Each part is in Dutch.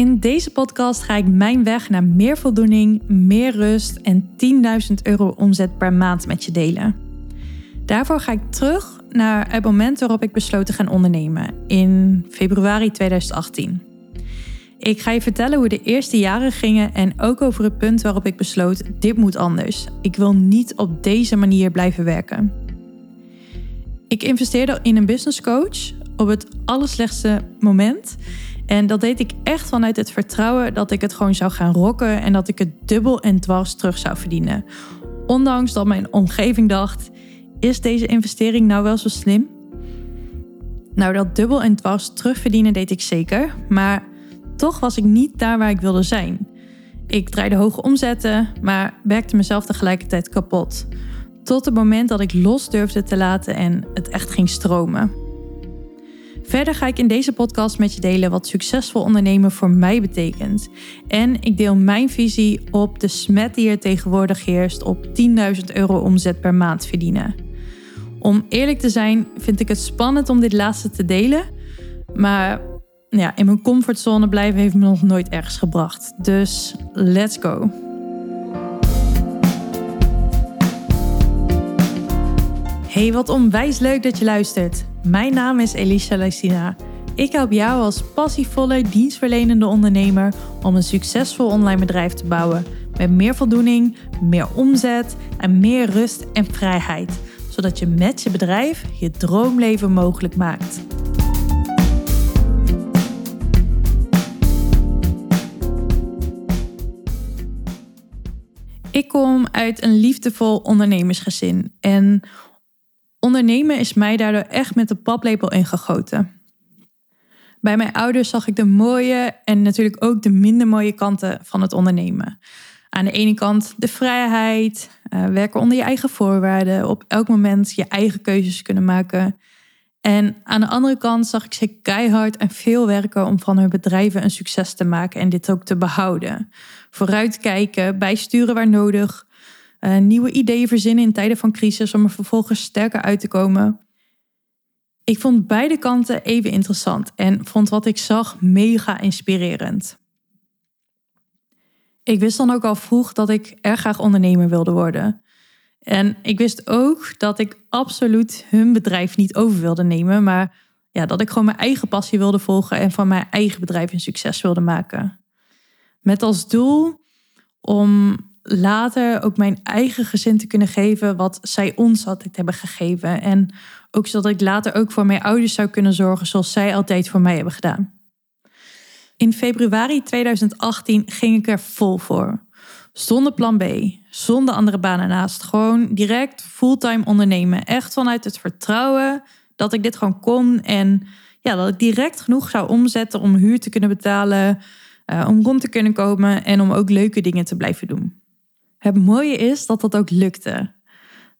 In deze podcast ga ik mijn weg naar meer voldoening, meer rust en 10.000 euro omzet per maand met je delen. Daarvoor ga ik terug naar het moment waarop ik besloot te gaan ondernemen, in februari 2018. Ik ga je vertellen hoe de eerste jaren gingen en ook over het punt waarop ik besloot: dit moet anders. Ik wil niet op deze manier blijven werken. Ik investeerde in een business coach op het allerslechtste moment. En dat deed ik echt vanuit het vertrouwen dat ik het gewoon zou gaan rocken en dat ik het dubbel en dwars terug zou verdienen. Ondanks dat mijn omgeving dacht: is deze investering nou wel zo slim? Nou, dat dubbel en dwars terugverdienen deed ik zeker, maar toch was ik niet daar waar ik wilde zijn. Ik draaide hoge omzetten, maar werkte mezelf tegelijkertijd kapot. Tot het moment dat ik los durfde te laten en het echt ging stromen. Verder ga ik in deze podcast met je delen wat succesvol ondernemen voor mij betekent. En ik deel mijn visie op de smet die er tegenwoordig heerst op 10.000 euro omzet per maand verdienen. Om eerlijk te zijn, vind ik het spannend om dit laatste te delen. Maar ja, in mijn comfortzone blijven heeft me nog nooit ergens gebracht. Dus let's go. Hey, wat onwijs leuk dat je luistert. Mijn naam is Elisha Lysina. Ik help jou als passievolle, dienstverlenende ondernemer om een succesvol online bedrijf te bouwen. Met meer voldoening, meer omzet en meer rust en vrijheid. Zodat je met je bedrijf je droomleven mogelijk maakt. Ik kom uit een liefdevol ondernemersgezin en ondernemen is mij daardoor echt met de paplepel ingegoten. Bij mijn ouders zag ik de mooie en natuurlijk ook de minder mooie kanten van het ondernemen. Aan de ene kant de vrijheid, uh, werken onder je eigen voorwaarden, op elk moment je eigen keuzes kunnen maken. En aan de andere kant zag ik ze keihard en veel werken om van hun bedrijven een succes te maken en dit ook te behouden. Vooruitkijken, bijsturen waar nodig, uh, nieuwe ideeën verzinnen in tijden van crisis om er vervolgens sterker uit te komen. Ik vond beide kanten even interessant en vond wat ik zag mega inspirerend. Ik wist dan ook al vroeg dat ik erg graag ondernemer wilde worden. En ik wist ook dat ik absoluut hun bedrijf niet over wilde nemen, maar ja, dat ik gewoon mijn eigen passie wilde volgen en van mijn eigen bedrijf een succes wilde maken. Met als doel om later ook mijn eigen gezin te kunnen geven wat zij ons altijd hebben gegeven. En ook zodat ik later ook voor mijn ouders zou kunnen zorgen zoals zij altijd voor mij hebben gedaan. In februari 2018 ging ik er vol voor. Zonder plan B, zonder andere banen naast. Gewoon direct fulltime ondernemen. Echt vanuit het vertrouwen dat ik dit gewoon kon. En ja, dat ik direct genoeg zou omzetten om huur te kunnen betalen. Uh, om rond te kunnen komen en om ook leuke dingen te blijven doen. Het mooie is dat dat ook lukte.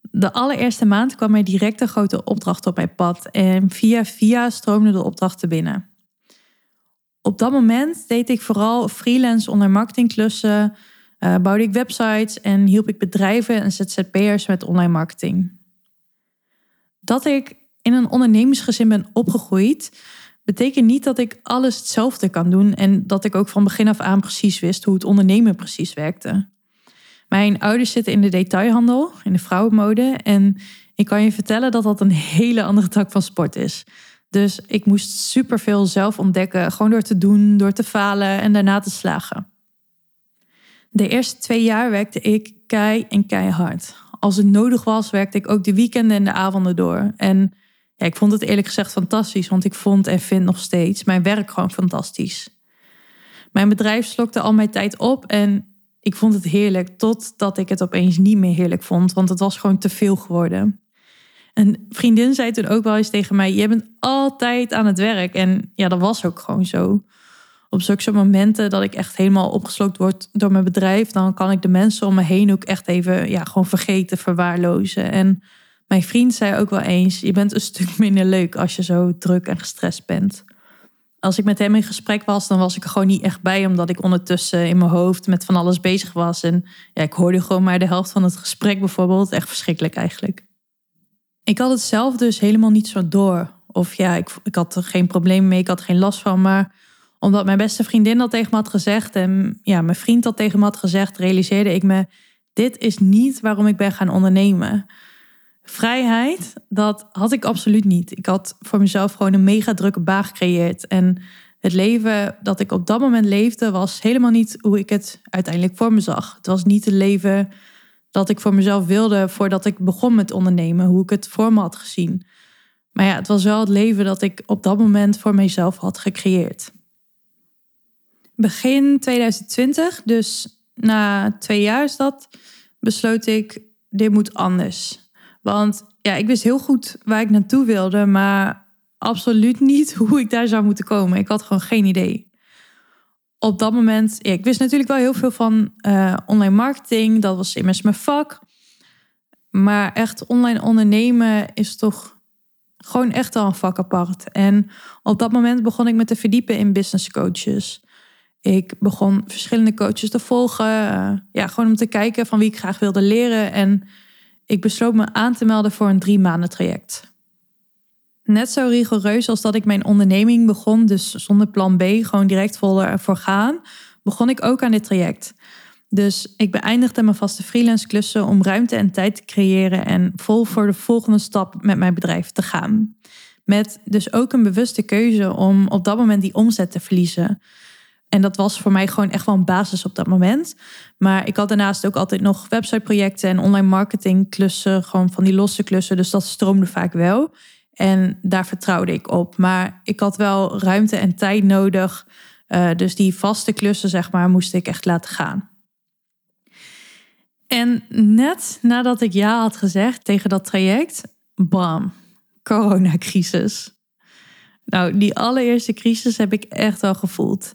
De allereerste maand kwam er direct een grote opdracht op mijn pad en via via stroomden de opdrachten binnen. Op dat moment deed ik vooral freelance onder marketingklussen, uh, bouwde ik websites en hielp ik bedrijven en ZZP'ers met online marketing. Dat ik in een ondernemersgezin ben opgegroeid, betekent niet dat ik alles hetzelfde kan doen en dat ik ook van begin af aan precies wist hoe het ondernemen precies werkte. Mijn ouders zitten in de detailhandel, in de vrouwenmode. En ik kan je vertellen dat dat een hele andere tak van sport is. Dus ik moest superveel zelf ontdekken, gewoon door te doen, door te falen en daarna te slagen. De eerste twee jaar werkte ik kei en keihard. Als het nodig was, werkte ik ook de weekenden en de avonden door. En ja, ik vond het eerlijk gezegd fantastisch, want ik vond en vind nog steeds mijn werk gewoon fantastisch. Mijn bedrijf slokte al mijn tijd op en ik vond het heerlijk totdat ik het opeens niet meer heerlijk vond, want het was gewoon te veel geworden. Een vriendin zei toen ook wel eens tegen mij: Je bent altijd aan het werk. En ja, dat was ook gewoon zo. Op zulke momenten dat ik echt helemaal opgeslokt word door mijn bedrijf, dan kan ik de mensen om me heen ook echt even ja, gewoon vergeten, verwaarlozen. En mijn vriend zei ook wel eens: Je bent een stuk minder leuk als je zo druk en gestrest bent als ik met hem in gesprek was, dan was ik er gewoon niet echt bij, omdat ik ondertussen in mijn hoofd met van alles bezig was. En ja, ik hoorde gewoon maar de helft van het gesprek bijvoorbeeld. Echt verschrikkelijk eigenlijk. Ik had het zelf dus helemaal niet zo door. Of ja, ik, ik had er geen probleem mee, ik had geen last van. Maar Omdat mijn beste vriendin dat tegen me had gezegd en ja, mijn vriend dat tegen me had gezegd, realiseerde ik me, dit is niet waarom ik ben gaan ondernemen. Vrijheid, dat had ik absoluut niet. Ik had voor mezelf gewoon een mega drukke baan gecreëerd. En het leven dat ik op dat moment leefde, was helemaal niet hoe ik het uiteindelijk voor me zag. Het was niet het leven dat ik voor mezelf wilde voordat ik begon met ondernemen, hoe ik het voor me had gezien. Maar ja, het was wel het leven dat ik op dat moment voor mezelf had gecreëerd. Begin 2020, dus na twee jaar is dat, besloot ik, dit moet anders. Want ja, ik wist heel goed waar ik naartoe wilde, maar absoluut niet hoe ik daar zou moeten komen. Ik had gewoon geen idee. Op dat moment, ik wist natuurlijk wel heel veel van uh, online marketing. Dat was immers mijn vak. Maar echt online ondernemen is toch gewoon echt al een vak apart. En op dat moment begon ik me te verdiepen in business coaches. Ik begon verschillende coaches te volgen. Uh, ja, gewoon om te kijken van wie ik graag wilde leren. En ik besloot me aan te melden voor een drie maanden traject. Net zo rigoureus als dat ik mijn onderneming begon, dus zonder plan B, gewoon direct vol ervoor gaan, begon ik ook aan dit traject. Dus ik beëindigde mijn vaste freelance klussen om ruimte en tijd te creëren en vol voor de volgende stap met mijn bedrijf te gaan. Met dus ook een bewuste keuze om op dat moment die omzet te verliezen. En dat was voor mij gewoon echt wel een basis op dat moment. Maar ik had daarnaast ook altijd nog websiteprojecten en online marketing klussen, gewoon van die losse klussen. Dus dat stroomde vaak wel. En daar vertrouwde ik op. Maar ik had wel ruimte en tijd nodig. Uh, dus die vaste klussen, zeg maar, moest ik echt laten gaan. En net nadat ik ja had gezegd tegen dat traject, bam, coronacrisis. Nou, die allereerste crisis heb ik echt wel gevoeld.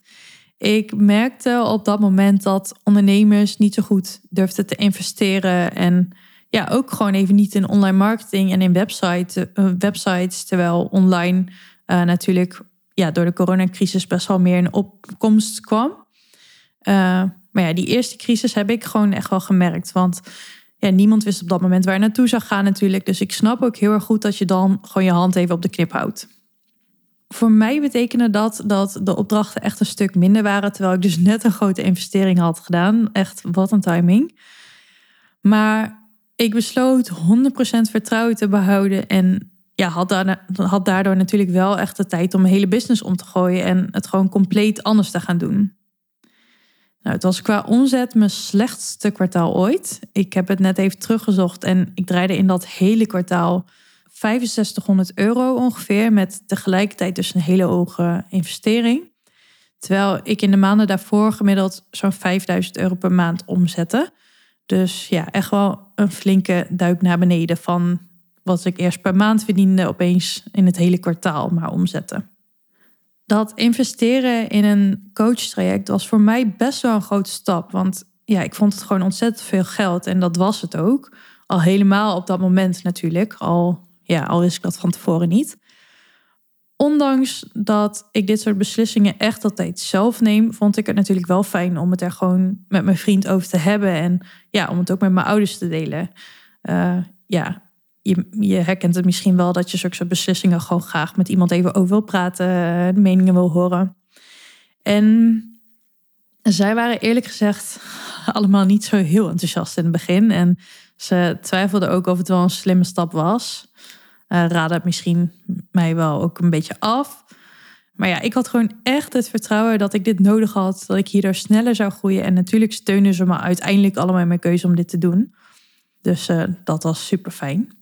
Ik merkte op dat moment dat ondernemers niet zo goed durfden te investeren. En ja, ook gewoon even niet in online marketing en in website, uh, websites. Terwijl online uh, natuurlijk ja, door de coronacrisis best wel meer in opkomst kwam. Uh, maar ja, die eerste crisis heb ik gewoon echt wel gemerkt. Want ja, niemand wist op dat moment waar je naartoe zou gaan natuurlijk. Dus ik snap ook heel erg goed dat je dan gewoon je hand even op de knip houdt. Voor mij betekende dat dat de opdrachten echt een stuk minder waren, terwijl ik dus net een grote investering had gedaan. Echt, wat een timing. Maar ik besloot 100% vertrouwen te behouden en ja, had, daar, had daardoor natuurlijk wel echt de tijd om mijn hele business om te gooien en het gewoon compleet anders te gaan doen. Nou, het was qua omzet mijn slechtste kwartaal ooit. Ik heb het net even teruggezocht en ik draaide in dat hele kwartaal 6500 euro ongeveer, met tegelijkertijd dus een hele hoge investering. Terwijl ik in de maanden daarvoor gemiddeld zo'n 5000 euro per maand omzette. Dus ja, echt wel een flinke duik naar beneden van wat ik eerst per maand verdiende, opeens in het hele kwartaal maar omzetten. Dat investeren in een coachtraject was voor mij best wel een grote stap. Want ja, ik vond het gewoon ontzettend veel geld en dat was het ook. Al helemaal op dat moment natuurlijk. Al ja, al wist ik dat van tevoren niet. Ondanks dat ik dit soort beslissingen echt altijd zelf neem, vond ik het natuurlijk wel fijn om het er gewoon met mijn vriend over te hebben. En ja, om het ook met mijn ouders te delen. Uh, ja, je, herkent het misschien wel dat je zulke soort beslissingen gewoon graag met iemand even over wil praten, meningen wil horen. En zij waren eerlijk gezegd allemaal niet zo heel enthousiast in het begin. En ze twijfelden ook of het wel een slimme stap was. Uh, raadde het misschien mij wel ook een beetje af. Maar ja, ik had gewoon echt het vertrouwen dat ik dit nodig had. Dat ik hierdoor sneller zou groeien. En natuurlijk steunen ze me uiteindelijk allemaal in mijn keuze om dit te doen. Dus uh, dat was super fijn.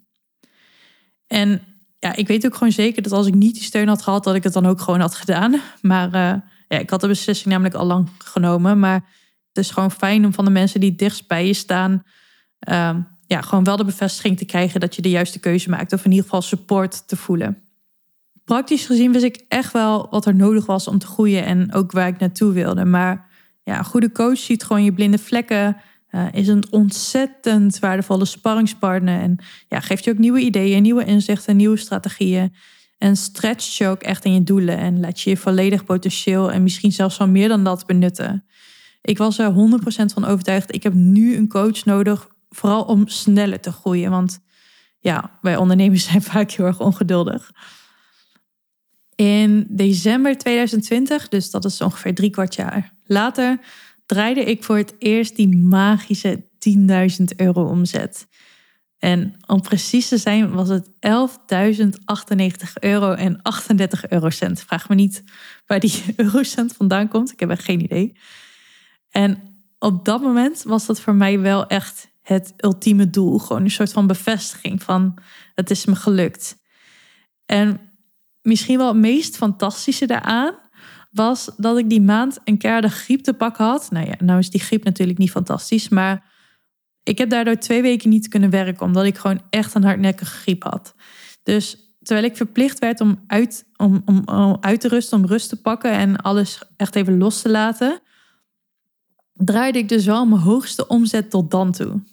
En ja, ik weet ook gewoon zeker dat als ik niet die steun had gehad, dat ik het dan ook gewoon had gedaan. Maar uh, ja, ik had de beslissing namelijk al lang genomen. Maar het is gewoon fijn om van de mensen die dichtst bij je staan, uh, ja, gewoon wel de bevestiging te krijgen dat je de juiste keuze maakt. Of in ieder geval support te voelen. Praktisch gezien wist ik echt wel wat er nodig was om te groeien en ook waar ik naartoe wilde. Maar ja, een goede coach ziet gewoon je blinde vlekken. Uh, is een ontzettend waardevolle sparringspartner. En ja, geeft je ook nieuwe ideeën, nieuwe inzichten, nieuwe strategieën. En stretcht je ook echt in je doelen. En laat je je volledig potentieel en misschien zelfs wel meer dan dat benutten. Ik was er 100% van overtuigd. Ik heb nu een coach nodig vooral om sneller te groeien. Want ja, wij ondernemers zijn vaak heel erg ongeduldig. In december 2020, dus dat is ongeveer drie kwart jaar later, draaide ik voor het eerst die magische 10.000 euro omzet. En om precies te zijn was het 11.098 euro en 38 eurocent. Vraag me niet waar die eurocent vandaan komt. Ik heb echt geen idee. En op dat moment was dat voor mij wel echt het ultieme doel. Gewoon een soort van bevestiging van het is me gelukt. En misschien wel het meest fantastische daaraan was dat ik die maand een keer de griep te pakken had. Nou ja, nou is die griep natuurlijk niet fantastisch, maar ik heb daardoor twee weken niet kunnen werken, omdat ik gewoon echt een hardnekkige griep had. Dus terwijl ik verplicht werd om uit, om, om, om uit te rusten, om rust te pakken en alles echt even los te laten, draaide ik dus wel mijn hoogste omzet tot dan toe.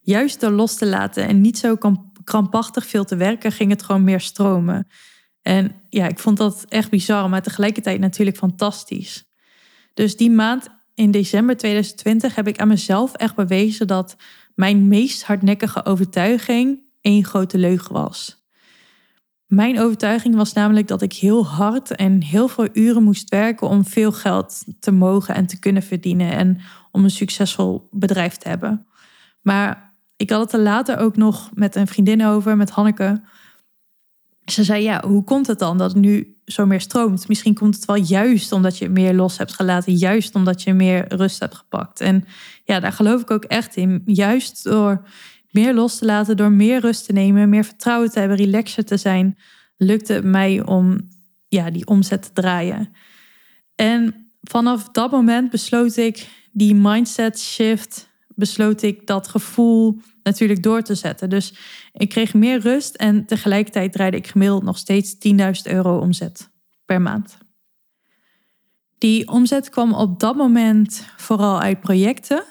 Juist door los te laten en niet zo krampachtig veel te werken, ging het gewoon meer stromen. En ja, ik vond dat echt bizar, maar tegelijkertijd natuurlijk fantastisch. Dus die maand in december 2020 heb ik aan mezelf echt bewezen dat mijn meest hardnekkige overtuiging één grote leugen was. Mijn overtuiging was namelijk dat ik heel hard en heel veel uren moest werken om veel geld te mogen en te kunnen verdienen en om een succesvol bedrijf te hebben. Maar ik had het er later ook nog met een vriendin over, met Hanneke. Ze zei, ja, hoe komt het dan dat het nu zo meer stroomt? Misschien komt het wel juist omdat je meer los hebt gelaten, juist omdat je meer rust hebt gepakt. En ja, daar geloof ik ook echt in. Juist door meer los te laten, door meer rust te nemen, meer vertrouwen te hebben, relaxer te zijn, lukte het mij om ja, die omzet te draaien. En vanaf dat moment besloot ik die mindset shift, besloot ik dat gevoel natuurlijk door te zetten. Dus ik kreeg meer rust en tegelijkertijd draaide ik gemiddeld nog steeds 10.000 euro omzet per maand. Die omzet kwam op dat moment vooral uit projecten.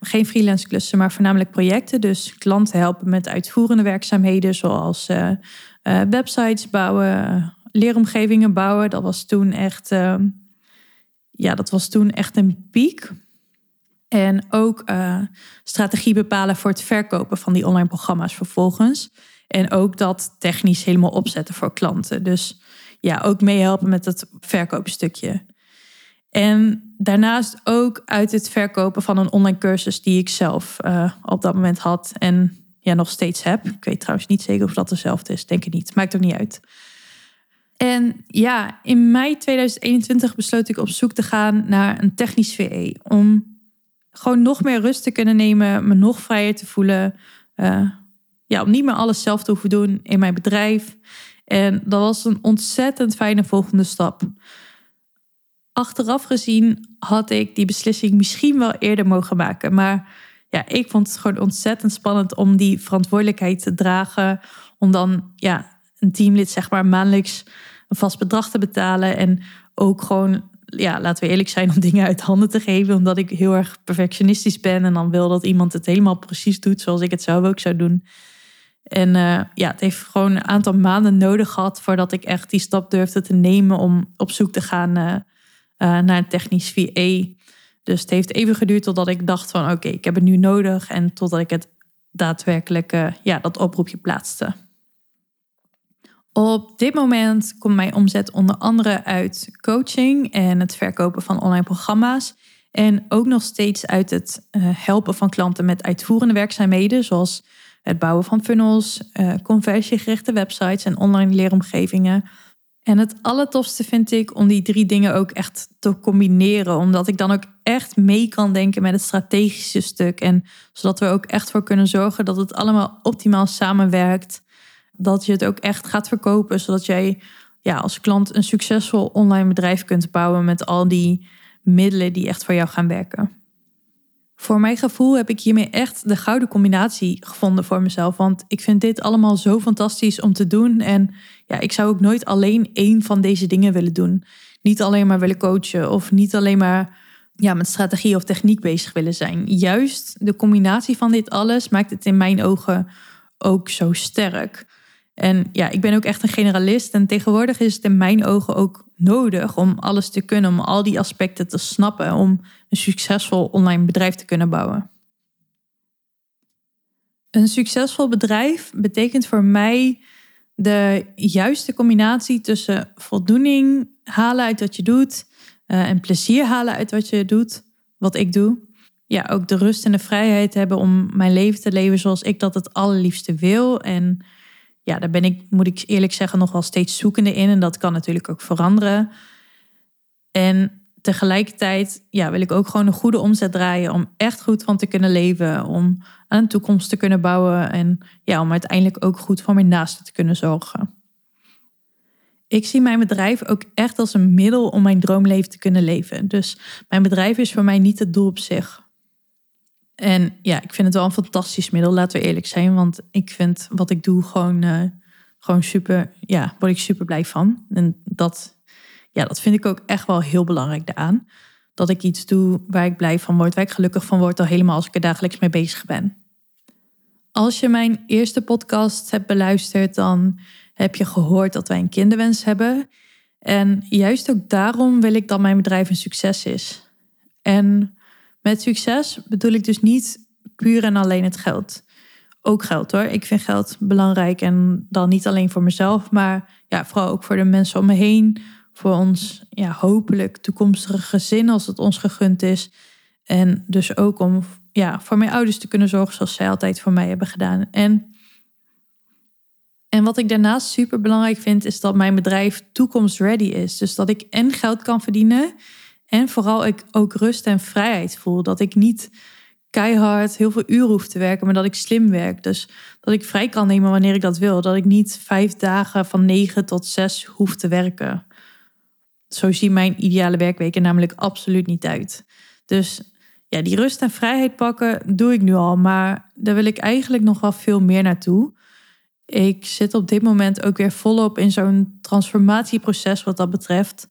Geen freelance klussen, maar voornamelijk projecten. Dus klanten helpen met uitvoerende werkzaamheden zoals uh, websites bouwen, leeromgevingen bouwen. Dat was toen echt, uh, ja, dat was toen echt een piek. En ook uh, strategie bepalen voor het verkopen van die online programma's vervolgens. En ook dat technisch helemaal opzetten voor klanten. Dus ja, ook meehelpen met het verkoopstukje. En daarnaast ook uit het verkopen van een online cursus die ik zelf uh, op dat moment had en ja, nog steeds heb. Ik weet trouwens niet zeker of dat dezelfde is, denk ik niet. Maakt ook niet uit. En ja, in mei 2021 besloot ik op zoek te gaan naar een technisch VE om gewoon nog meer rust te kunnen nemen, me nog vrijer te voelen. Uh, ja, om niet meer alles zelf te hoeven doen in mijn bedrijf. En dat was een ontzettend fijne volgende stap. Achteraf gezien had ik die beslissing misschien wel eerder mogen maken. Maar ja, ik vond het gewoon ontzettend spannend om die verantwoordelijkheid te dragen. Om dan ja, een teamlid zeg maar maandelijks een vast bedrag te betalen. En ook gewoon ja, laten we eerlijk zijn, om dingen uit handen te geven. Omdat ik heel erg perfectionistisch ben en dan wil dat iemand het helemaal precies doet zoals ik het zelf ook zou doen. En uh, ja, het heeft gewoon een aantal maanden nodig gehad voordat ik echt die stap durfde te nemen om op zoek te gaan uh, uh, naar een technisch VA. Dus het heeft even geduurd totdat ik dacht van oké, ik heb het nu nodig. En totdat ik het daadwerkelijk, ja, dat oproepje plaatste. Op dit moment komt mijn omzet onder andere uit coaching en het verkopen van online programma's. En ook nog steeds uit het eh, helpen van klanten met uitvoerende werkzaamheden, zoals het bouwen van funnels, uh, conversiegerichte websites en online leeromgevingen. En het allertofste vind ik om die drie dingen ook echt te combineren, omdat ik dan ook echt mee kan denken met het strategische stuk. En zodat we ook echt voor kunnen zorgen dat het allemaal optimaal samenwerkt dat je het ook echt gaat verkopen, zodat jij ja, als klant een succesvol online bedrijf kunt bouwen met al die middelen die echt voor jou gaan werken. Voor mijn gevoel heb ik hiermee echt de gouden combinatie gevonden voor mezelf. Want ik vind dit allemaal zo fantastisch om te doen. En ja, ik zou ook nooit alleen één van deze dingen willen doen. Niet alleen maar willen coachen of niet alleen maar ja, met strategie of techniek bezig willen zijn. Juist de combinatie van dit alles maakt het in mijn ogen ook zo sterk. En ja, ik ben ook echt een generalist. En tegenwoordig is het in mijn ogen ook nodig om alles te kunnen, om al die aspecten te snappen, om een succesvol online bedrijf te kunnen bouwen. Een succesvol bedrijf betekent voor mij de juiste combinatie tussen voldoening halen uit wat je doet uh, en plezier halen uit wat je doet, wat ik doe. Ja, ook de rust en de vrijheid hebben om mijn leven te leven zoals ik dat het allerliefste wil. En ja, daar ben ik, moet ik eerlijk zeggen, nog wel steeds zoekende in. En dat kan natuurlijk ook veranderen. En tegelijkertijd ja, wil ik ook gewoon een goede omzet draaien om echt goed van te kunnen leven. Om aan een toekomst te kunnen bouwen. En ja, om uiteindelijk ook goed voor mijn naasten te kunnen zorgen. Ik zie mijn bedrijf ook echt als een middel om mijn droomleven te kunnen leven. Dus mijn bedrijf is voor mij niet het doel op zich. En ja, ik vind het wel een fantastisch middel, laten we eerlijk zijn. Want ik vind wat ik doe gewoon, uh, gewoon super, ja, word ik super blij van. En dat, ja, dat vind ik ook echt wel heel belangrijk daaraan. Dat ik iets doe waar ik blij van word, waar ik gelukkig van word, al helemaal als ik er dagelijks mee bezig ben. Als je mijn eerste podcast hebt beluisterd, dan heb je gehoord dat wij een kinderwens hebben. En juist ook daarom wil ik dat mijn bedrijf een succes is. En met succes bedoel ik dus niet puur en alleen het geld. Ook geld hoor. Ik vind geld belangrijk en dan niet alleen voor mezelf, maar ja, vooral ook voor de mensen om me heen. Voor ons ja, hopelijk toekomstige gezin als het ons gegund is. En dus ook om ja, voor mijn ouders te kunnen zorgen zoals zij altijd voor mij hebben gedaan. En, en wat ik daarnaast super belangrijk vind, is dat mijn bedrijf toekomstready is. Dus dat ik en geld kan verdienen en vooral ik ook rust en vrijheid voel. Dat ik niet keihard heel veel uren hoef te werken, maar dat ik slim werk. Dus dat ik vrij kan nemen wanneer ik dat wil. Dat ik niet vijf dagen van negen tot zes hoef te werken. Zo zien mijn ideale werkweken namelijk absoluut niet uit. Dus ja, die rust en vrijheid pakken doe ik nu al, maar daar wil ik eigenlijk nog wel veel meer naartoe. Ik zit op dit moment ook weer volop in zo'n transformatieproces wat dat betreft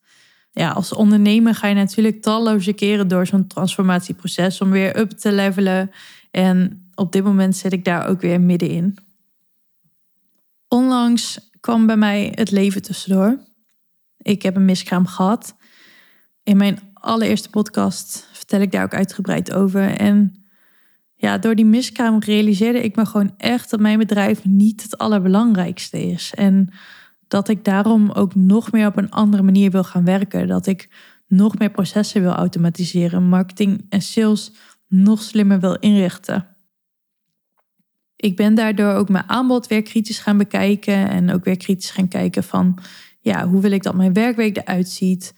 ja, als ondernemer ga je natuurlijk talloze keren door zo'n transformatieproces om weer up te levelen. En op dit moment zit ik daar ook weer middenin. Onlangs kwam bij mij het leven tussendoor. Ik heb een miskraam gehad. In mijn allereerste podcast vertel ik daar ook uitgebreid over. En ja, door die miskraam realiseerde ik me gewoon echt dat mijn bedrijf niet het allerbelangrijkste is. En dat ik daarom ook nog meer op een andere manier wil gaan werken. Dat ik nog meer processen wil automatiseren, marketing en sales nog slimmer wil inrichten. Ik ben daardoor ook mijn aanbod weer kritisch gaan bekijken en ook weer kritisch gaan kijken van ja, hoe wil ik dat mijn werkweek eruit ziet.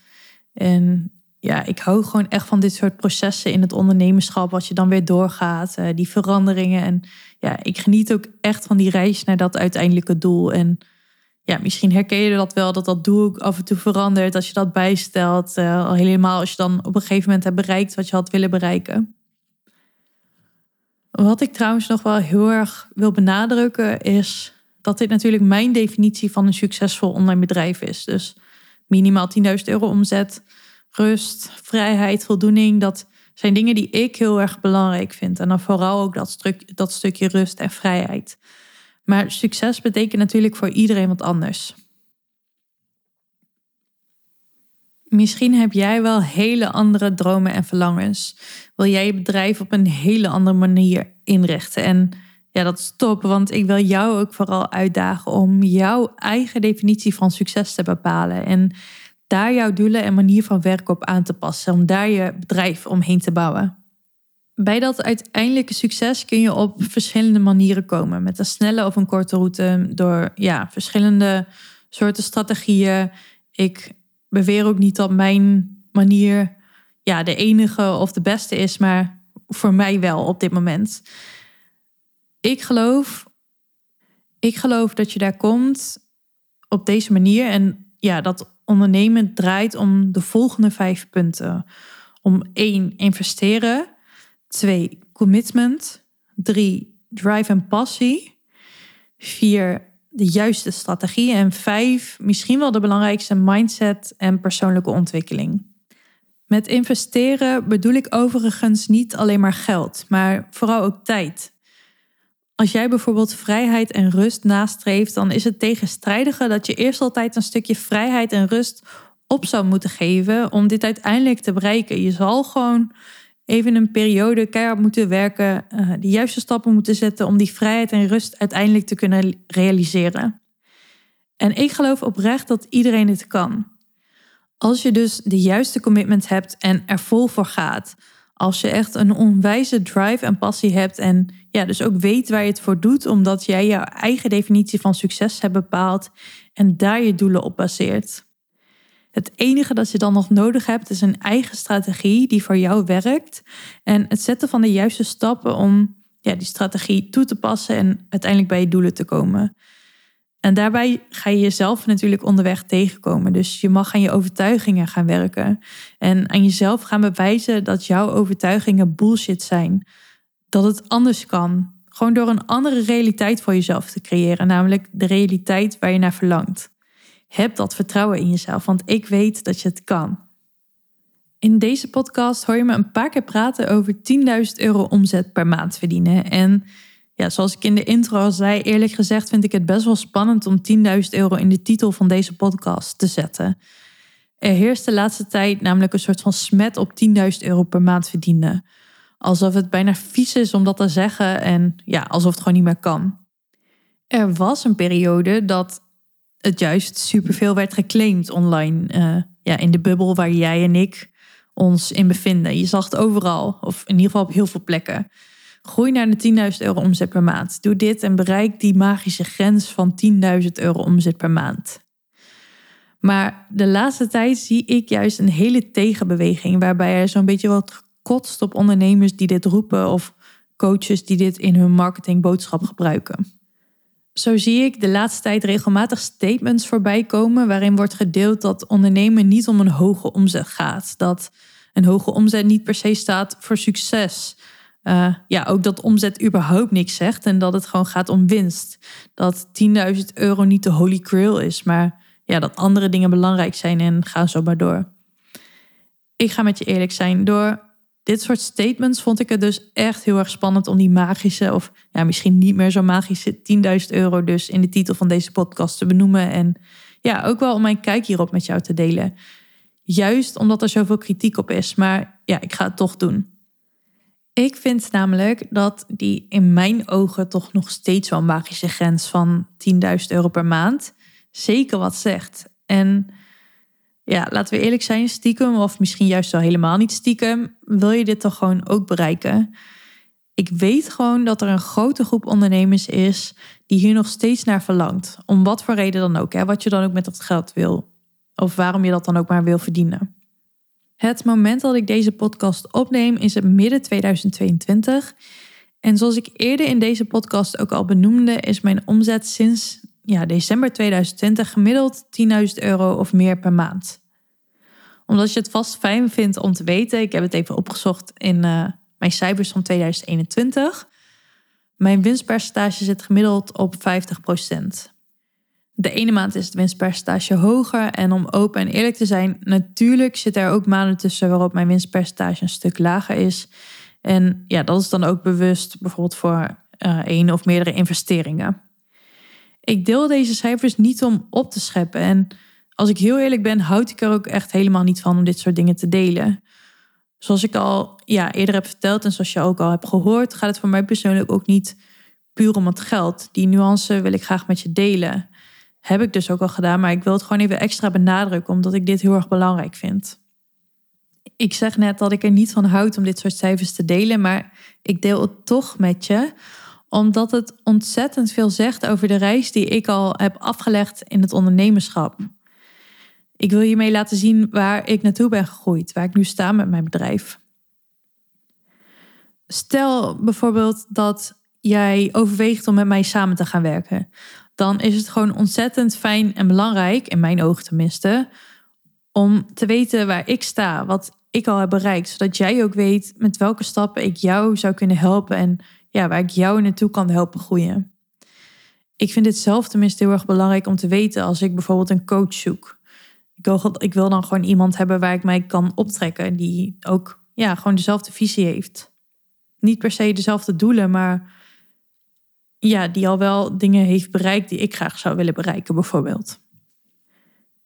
En ja, ik hou gewoon echt van dit soort processen in het ondernemerschap, wat je dan weer doorgaat, eh, die veranderingen. En ja, ik geniet ook echt van die reis naar dat uiteindelijke doel. En ja, misschien herken je dat wel, dat dat doel ook af en toe verandert als je dat bijstelt. Uh, al helemaal als je dan op een gegeven moment hebt bereikt wat je had willen bereiken. Wat ik trouwens nog wel heel erg wil benadrukken is dat dit natuurlijk mijn definitie van een succesvol online bedrijf is. Dus minimaal 10.000 euro omzet, rust, vrijheid, voldoening. Dat zijn dingen die ik heel erg belangrijk vind. En dan vooral ook dat, stuk, dat stukje rust en vrijheid. Maar succes betekent natuurlijk voor iedereen wat anders. Misschien heb jij wel hele andere dromen en verlangens. Wil jij je bedrijf op een hele andere manier inrichten? En ja, dat is top, want ik wil jou ook vooral uitdagen om jouw eigen definitie van succes te bepalen. En daar jouw doelen en manier van werken op aan te passen. Om daar je bedrijf omheen te bouwen bij dat uiteindelijke succes kun je op verschillende manieren komen. Met een snelle of een korte route. Door ja, verschillende soorten strategieën. Ik beweer ook niet dat mijn manier ja, de enige of de beste is. Maar voor mij wel op dit moment. Ik geloof, ik geloof dat je daar komt op deze manier. En ja, dat ondernemen draait om de volgende vijf punten. Om één, investeren. Twee, commitment. Drie, drive en passie. Vier, de juiste strategie. En vijf, misschien wel de belangrijkste, mindset en persoonlijke ontwikkeling. Met investeren bedoel ik overigens niet alleen maar geld, maar vooral ook tijd. Als jij bijvoorbeeld vrijheid en rust nastreeft, dan is het tegenstrijdige dat je eerst altijd een stukje vrijheid en rust op zou moeten geven om dit uiteindelijk te bereiken. Je zal gewoon even een periode keihard moeten werken, uh, de juiste stappen moeten zetten om die vrijheid en rust uiteindelijk te kunnen realiseren. En ik geloof oprecht dat iedereen dit kan. Als je dus de juiste commitment hebt en er vol voor gaat. Als je echt een onwijze drive en passie hebt en ja, dus ook weet waar je het voor doet, omdat jij jouw eigen definitie van succes hebt bepaald en daar je doelen op baseert. Het enige dat je dan nog nodig hebt is een eigen strategie die voor jou werkt en het zetten van de juiste stappen om ja, die strategie toe te passen en uiteindelijk bij je doelen te komen. En daarbij ga je jezelf natuurlijk onderweg tegenkomen. Dus je mag aan je overtuigingen gaan werken. En aan jezelf gaan bewijzen dat jouw overtuigingen bullshit zijn. Dat het anders kan. Gewoon door een andere realiteit voor jezelf te creëren. Namelijk de realiteit waar je naar verlangt. Heb dat vertrouwen in jezelf, want ik weet dat je het kan. In deze podcast hoor je me een paar keer praten over 10.000 euro omzet per maand verdienen. En ja, zoals ik in de intro al zei, eerlijk gezegd vind ik het best wel spannend om 10.000 euro in de titel van deze podcast te zetten. Er heerst de laatste tijd namelijk een soort van smet op 10.000 euro per maand verdienen. Alsof het bijna vies is om dat te zeggen en ja, alsof het gewoon niet meer kan. Er was een periode dat het juist superveel werd geclaimd online. Uh, ja, in de bubbel waar jij en ik ons in bevinden. Je zag het overal, of in ieder geval op heel veel plekken. Groei naar de 10.000 euro omzet per maand. Doe dit en bereik die magische grens van 10.000 euro omzet per maand. Maar de laatste tijd zie ik juist een hele tegenbeweging, waarbij er zo'n beetje wat gekotst op ondernemers die dit roepen of coaches die dit in hun marketingboodschap gebruiken. Zo zie ik de laatste tijd regelmatig statements voorbij komen waarin wordt gedeeld dat ondernemen niet om een hoge omzet gaat. Dat een hoge omzet niet per se staat voor succes. Uh, ja, ook dat omzet überhaupt niks zegt en dat het gewoon gaat om winst. Dat 10.000 euro niet de holy grail is, maar ja, dat andere dingen belangrijk zijn en ga zo maar door. Ik ga met je eerlijk zijn, door dit soort statements vond ik het dus echt heel erg spannend om die magische, of ja, misschien niet meer zo magische 10.000 euro dus in de titel van deze podcast te benoemen. En ja, ook wel om mijn kijk hierop met jou te delen. Juist omdat er zoveel kritiek op is, maar ja, ik ga het toch doen. Ik vind namelijk dat die in mijn ogen toch nog steeds wel magische grens van 10.000 euro per maand zeker wat zegt. En ja, laten we eerlijk zijn, stiekem of misschien juist wel helemaal niet stiekem, wil je dit toch gewoon ook bereiken? Ik weet gewoon dat er een grote groep ondernemers is die hier nog steeds naar verlangt. Om wat voor reden dan ook, hè, wat je dan ook met dat geld wil. Of waarom je dat dan ook maar wil verdienen. Het moment dat ik deze podcast opneem is het midden 2022. En zoals ik eerder in deze podcast ook al benoemde, is mijn omzet sinds ja, december 2020 gemiddeld 10.000 euro of meer per maand. Omdat je het vast fijn vindt om te weten, ik heb het even opgezocht in uh, mijn cijfers van 2021. Mijn winstpercentage zit gemiddeld op 50%. De ene maand is het winstpercentage hoger. En om open en eerlijk te zijn, natuurlijk zit er ook maanden tussen waarop mijn winstpercentage een stuk lager is. En ja, dat is dan ook bewust bijvoorbeeld voor uh, één of meerdere investeringen. Ik deel deze cijfers niet om op te scheppen. En als ik heel eerlijk ben, houd ik er ook echt helemaal niet van om dit soort dingen te delen. Zoals ik al ja, eerder heb verteld en zoals je ook al hebt gehoord, gaat het voor mij persoonlijk ook niet puur om het geld. Die nuance wil ik graag met je delen. Heb ik dus ook al gedaan, maar ik wil het gewoon even extra benadrukken, omdat ik dit heel erg belangrijk vind. Ik zeg net dat ik er niet van houd om dit soort cijfers te delen, maar ik deel het toch met je, omdat het ontzettend veel zegt over de reis die ik al heb afgelegd in het ondernemerschap. Ik wil hiermee laten zien waar ik naartoe ben gegroeid, waar ik nu sta met mijn bedrijf. Stel bijvoorbeeld dat jij overweegt om met mij samen te gaan werken dan is het gewoon ontzettend fijn en belangrijk, in mijn ogen tenminste, om te weten waar ik sta, wat ik al heb bereikt, zodat jij ook weet met welke stappen ik jou zou kunnen helpen en ja, waar ik jou naartoe kan helpen groeien. Ik vind het zelf tenminste heel erg belangrijk om te weten als ik bijvoorbeeld een coach zoek. Ik wil, ik wil dan gewoon iemand hebben waar ik mij kan optrekken, die ook ja, gewoon dezelfde visie heeft. Niet per se dezelfde doelen, maar ja, die al wel dingen heeft bereikt die ik graag zou willen bereiken, bijvoorbeeld.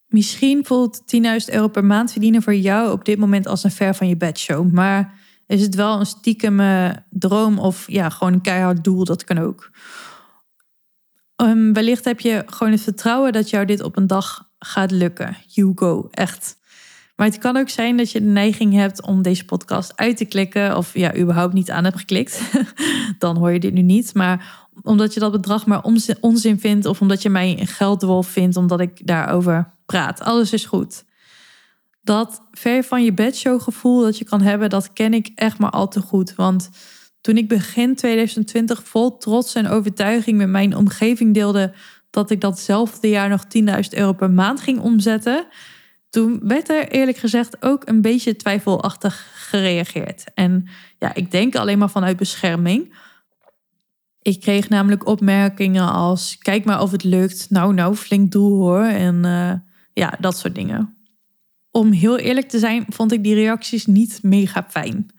Misschien voelt 10.000 euro per maand verdienen voor jou op dit moment als een ver van je bedshow. Maar is het wel een stiekem droom of ja, gewoon een keihard doel? Dat kan ook. Um, wellicht heb je gewoon het vertrouwen dat jou dit op een dag gaat lukken. You go, echt. Maar het kan ook zijn dat je de neiging hebt om deze podcast uit te klikken. Of ja, überhaupt niet aan hebt geklikt. Dan hoor je dit nu niet. Maar omdat je dat bedrag maar onzin vindt. Of omdat je mij een geldwolf vindt omdat ik daarover praat. Alles is goed. Dat ver van je bedshow gevoel dat je kan hebben, dat ken ik echt maar al te goed. Want toen ik begin 2020 vol trots en overtuiging met mijn omgeving deelde dat ik datzelfde jaar nog 10.000 euro per maand ging omzetten, toen werd er eerlijk gezegd ook een beetje twijfelachtig gereageerd. En ja, ik denk alleen maar vanuit bescherming. Ik kreeg namelijk opmerkingen als: kijk maar of het lukt. Nou, nou, flink doel hoor. En uh, ja, dat soort dingen. Om heel eerlijk te zijn, vond ik die reacties niet mega fijn.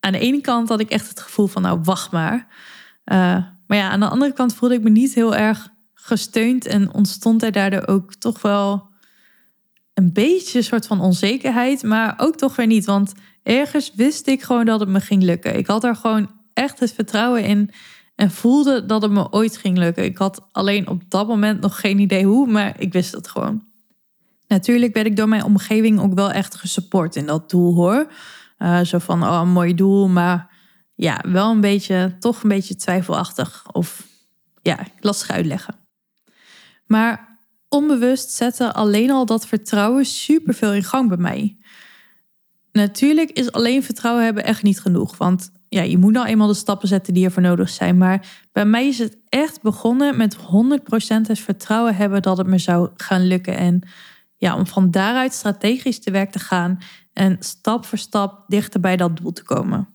Aan de ene kant had ik echt het gevoel van: nou, wacht maar. Uh, maar ja, aan de andere kant voelde ik me niet heel erg gesteund en ontstond er daardoor ook toch wel een beetje een soort van onzekerheid, maar ook toch weer niet. Want ergens wist ik gewoon dat het me ging lukken. Ik had er gewoon echt het vertrouwen in en voelde dat het me ooit ging lukken. Ik had alleen op dat moment nog geen idee hoe, maar ik wist het gewoon. Natuurlijk werd ik door mijn omgeving ook wel echt gesupport in dat doel hoor. Uh, zo van, oh, een mooi doel, maar ja, wel een beetje, toch een beetje twijfelachtig. Of ja, lastig uitleggen. Maar onbewust zette alleen al dat vertrouwen superveel in gang bij mij. Natuurlijk is alleen vertrouwen hebben echt niet genoeg. Want ja, je moet nou eenmaal de stappen zetten die ervoor nodig zijn. Maar bij mij is het echt begonnen met 100% het vertrouwen hebben dat het me zou gaan lukken. En ja, om van daaruit strategisch te werk te gaan en stap voor stap dichter bij dat doel te komen.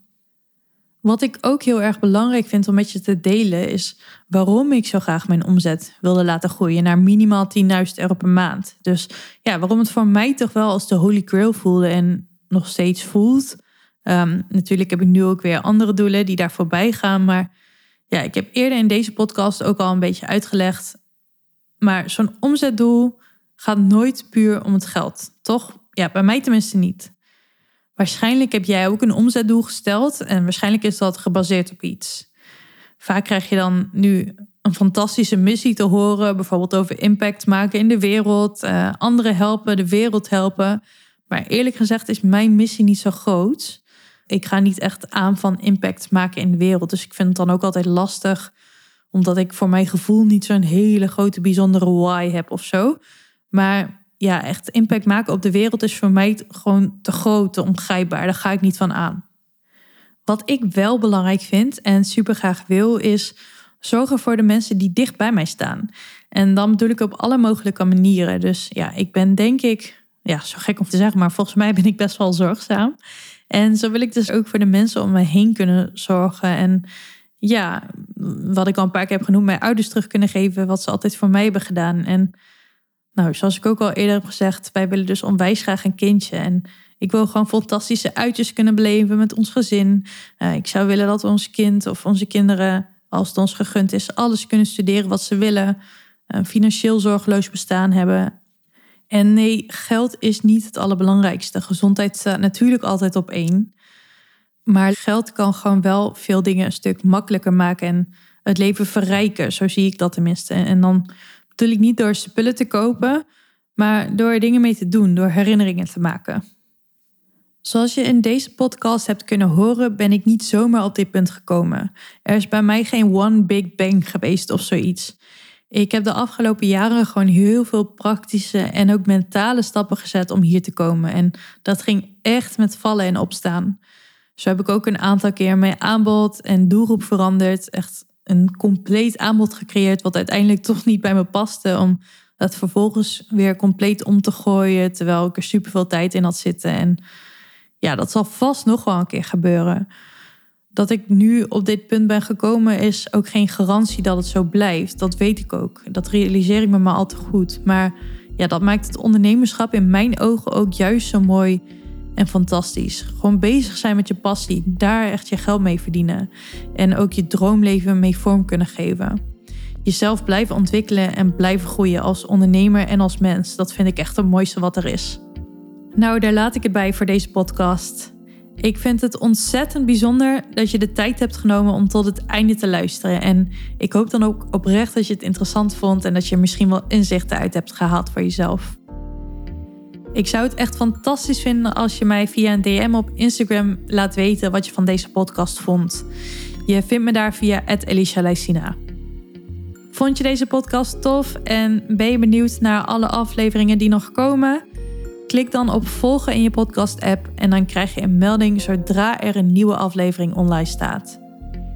Wat ik ook heel erg belangrijk vind om met je te delen is waarom ik zo graag mijn omzet wilde laten groeien naar minimaal 10.000 euro per maand. Dus ja, waarom het voor mij toch wel als de holy grail voelde en nog steeds voelt. Um, natuurlijk heb ik nu ook weer andere doelen die daar voorbij gaan. Maar ja, ik heb eerder in deze podcast ook al een beetje uitgelegd. Maar zo'n omzetdoel gaat nooit puur om het geld, toch? Ja, bij mij tenminste niet. Waarschijnlijk heb jij ook een omzetdoel gesteld en waarschijnlijk is dat gebaseerd op iets. Vaak krijg je dan nu een fantastische missie te horen, bijvoorbeeld over impact maken in de wereld, uh, anderen helpen, de wereld helpen. Maar eerlijk gezegd is mijn missie niet zo groot. Ik ga niet echt aan van impact maken in de wereld. Dus ik vind het dan ook altijd lastig, omdat ik voor mijn gevoel niet zo'n hele grote bijzondere why heb of zo. Maar ja, echt impact maken op de wereld is voor mij gewoon te groot, te ongrijpbaar. Daar ga ik niet van aan. Wat ik wel belangrijk vind en super graag wil, is zorgen voor de mensen die dicht bij mij staan. En dan bedoel ik op alle mogelijke manieren. Dus ja, ik ben denk ik, ja, zo gek om te zeggen, maar volgens mij ben ik best wel zorgzaam. En zo wil ik dus ook voor de mensen om me heen kunnen zorgen. En ja, wat ik al een paar keer heb genoemd, mijn ouders terug kunnen geven wat ze altijd voor mij hebben gedaan. En nou, zoals ik ook al eerder heb gezegd, wij willen dus onwijs graag een kindje. En ik wil gewoon fantastische uitjes kunnen beleven met ons gezin. Uh, ik zou willen dat ons kind of onze kinderen, als het ons gegund is, alles kunnen studeren wat ze willen. Een financieel zorgeloos bestaan hebben. En nee, geld is niet het allerbelangrijkste. Gezondheid staat natuurlijk altijd op één. Maar geld kan gewoon wel veel dingen een stuk makkelijker maken en het leven verrijken. Zo zie ik dat tenminste. En dan bedoel ik niet door spullen te kopen, maar door dingen mee te doen, door herinneringen te maken. Zoals je in deze podcast hebt kunnen horen, ben ik niet zomaar op dit punt gekomen. Er is bij mij geen one big bang geweest of zoiets. Ik heb de afgelopen jaren gewoon heel veel praktische en ook mentale stappen gezet om hier te komen. En dat ging echt met vallen en opstaan. Zo heb ik ook een aantal keer mijn aanbod en doelgroep veranderd. Echt een compleet aanbod gecreëerd, wat uiteindelijk toch niet bij me paste. Om dat vervolgens weer compleet om te gooien, terwijl ik er super veel tijd in had zitten. En ja, dat zal vast nog wel een keer gebeuren. Dat ik nu op dit punt ben gekomen, is ook geen garantie dat het zo blijft. Dat weet ik ook. Dat realiseer ik me maar al te goed. Maar ja, dat maakt het ondernemerschap in mijn ogen ook juist zo mooi en fantastisch. Gewoon bezig zijn met je passie, daar echt je geld mee verdienen. En ook je droomleven mee vorm kunnen geven. Jezelf blijven ontwikkelen en blijven groeien als ondernemer en als mens. Dat vind ik echt het mooiste wat er is. Nou, daar laat ik het bij voor deze podcast. Ik vind het ontzettend bijzonder dat je de tijd hebt genomen om tot het einde te luisteren. En ik hoop dan ook oprecht dat je het interessant vond en dat je misschien wel inzichten uit hebt gehaald voor jezelf. Ik zou het echt fantastisch vinden als je mij via een DM op Instagram laat weten wat je van deze podcast vond. Je vindt me daar via Elisha Vond je deze podcast tof en ben je benieuwd naar alle afleveringen die nog komen? Klik dan op volgen in je podcast-app en dan krijg je een melding zodra er een nieuwe aflevering online staat.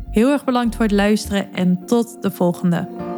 Heel erg bedankt voor het luisteren en tot de volgende.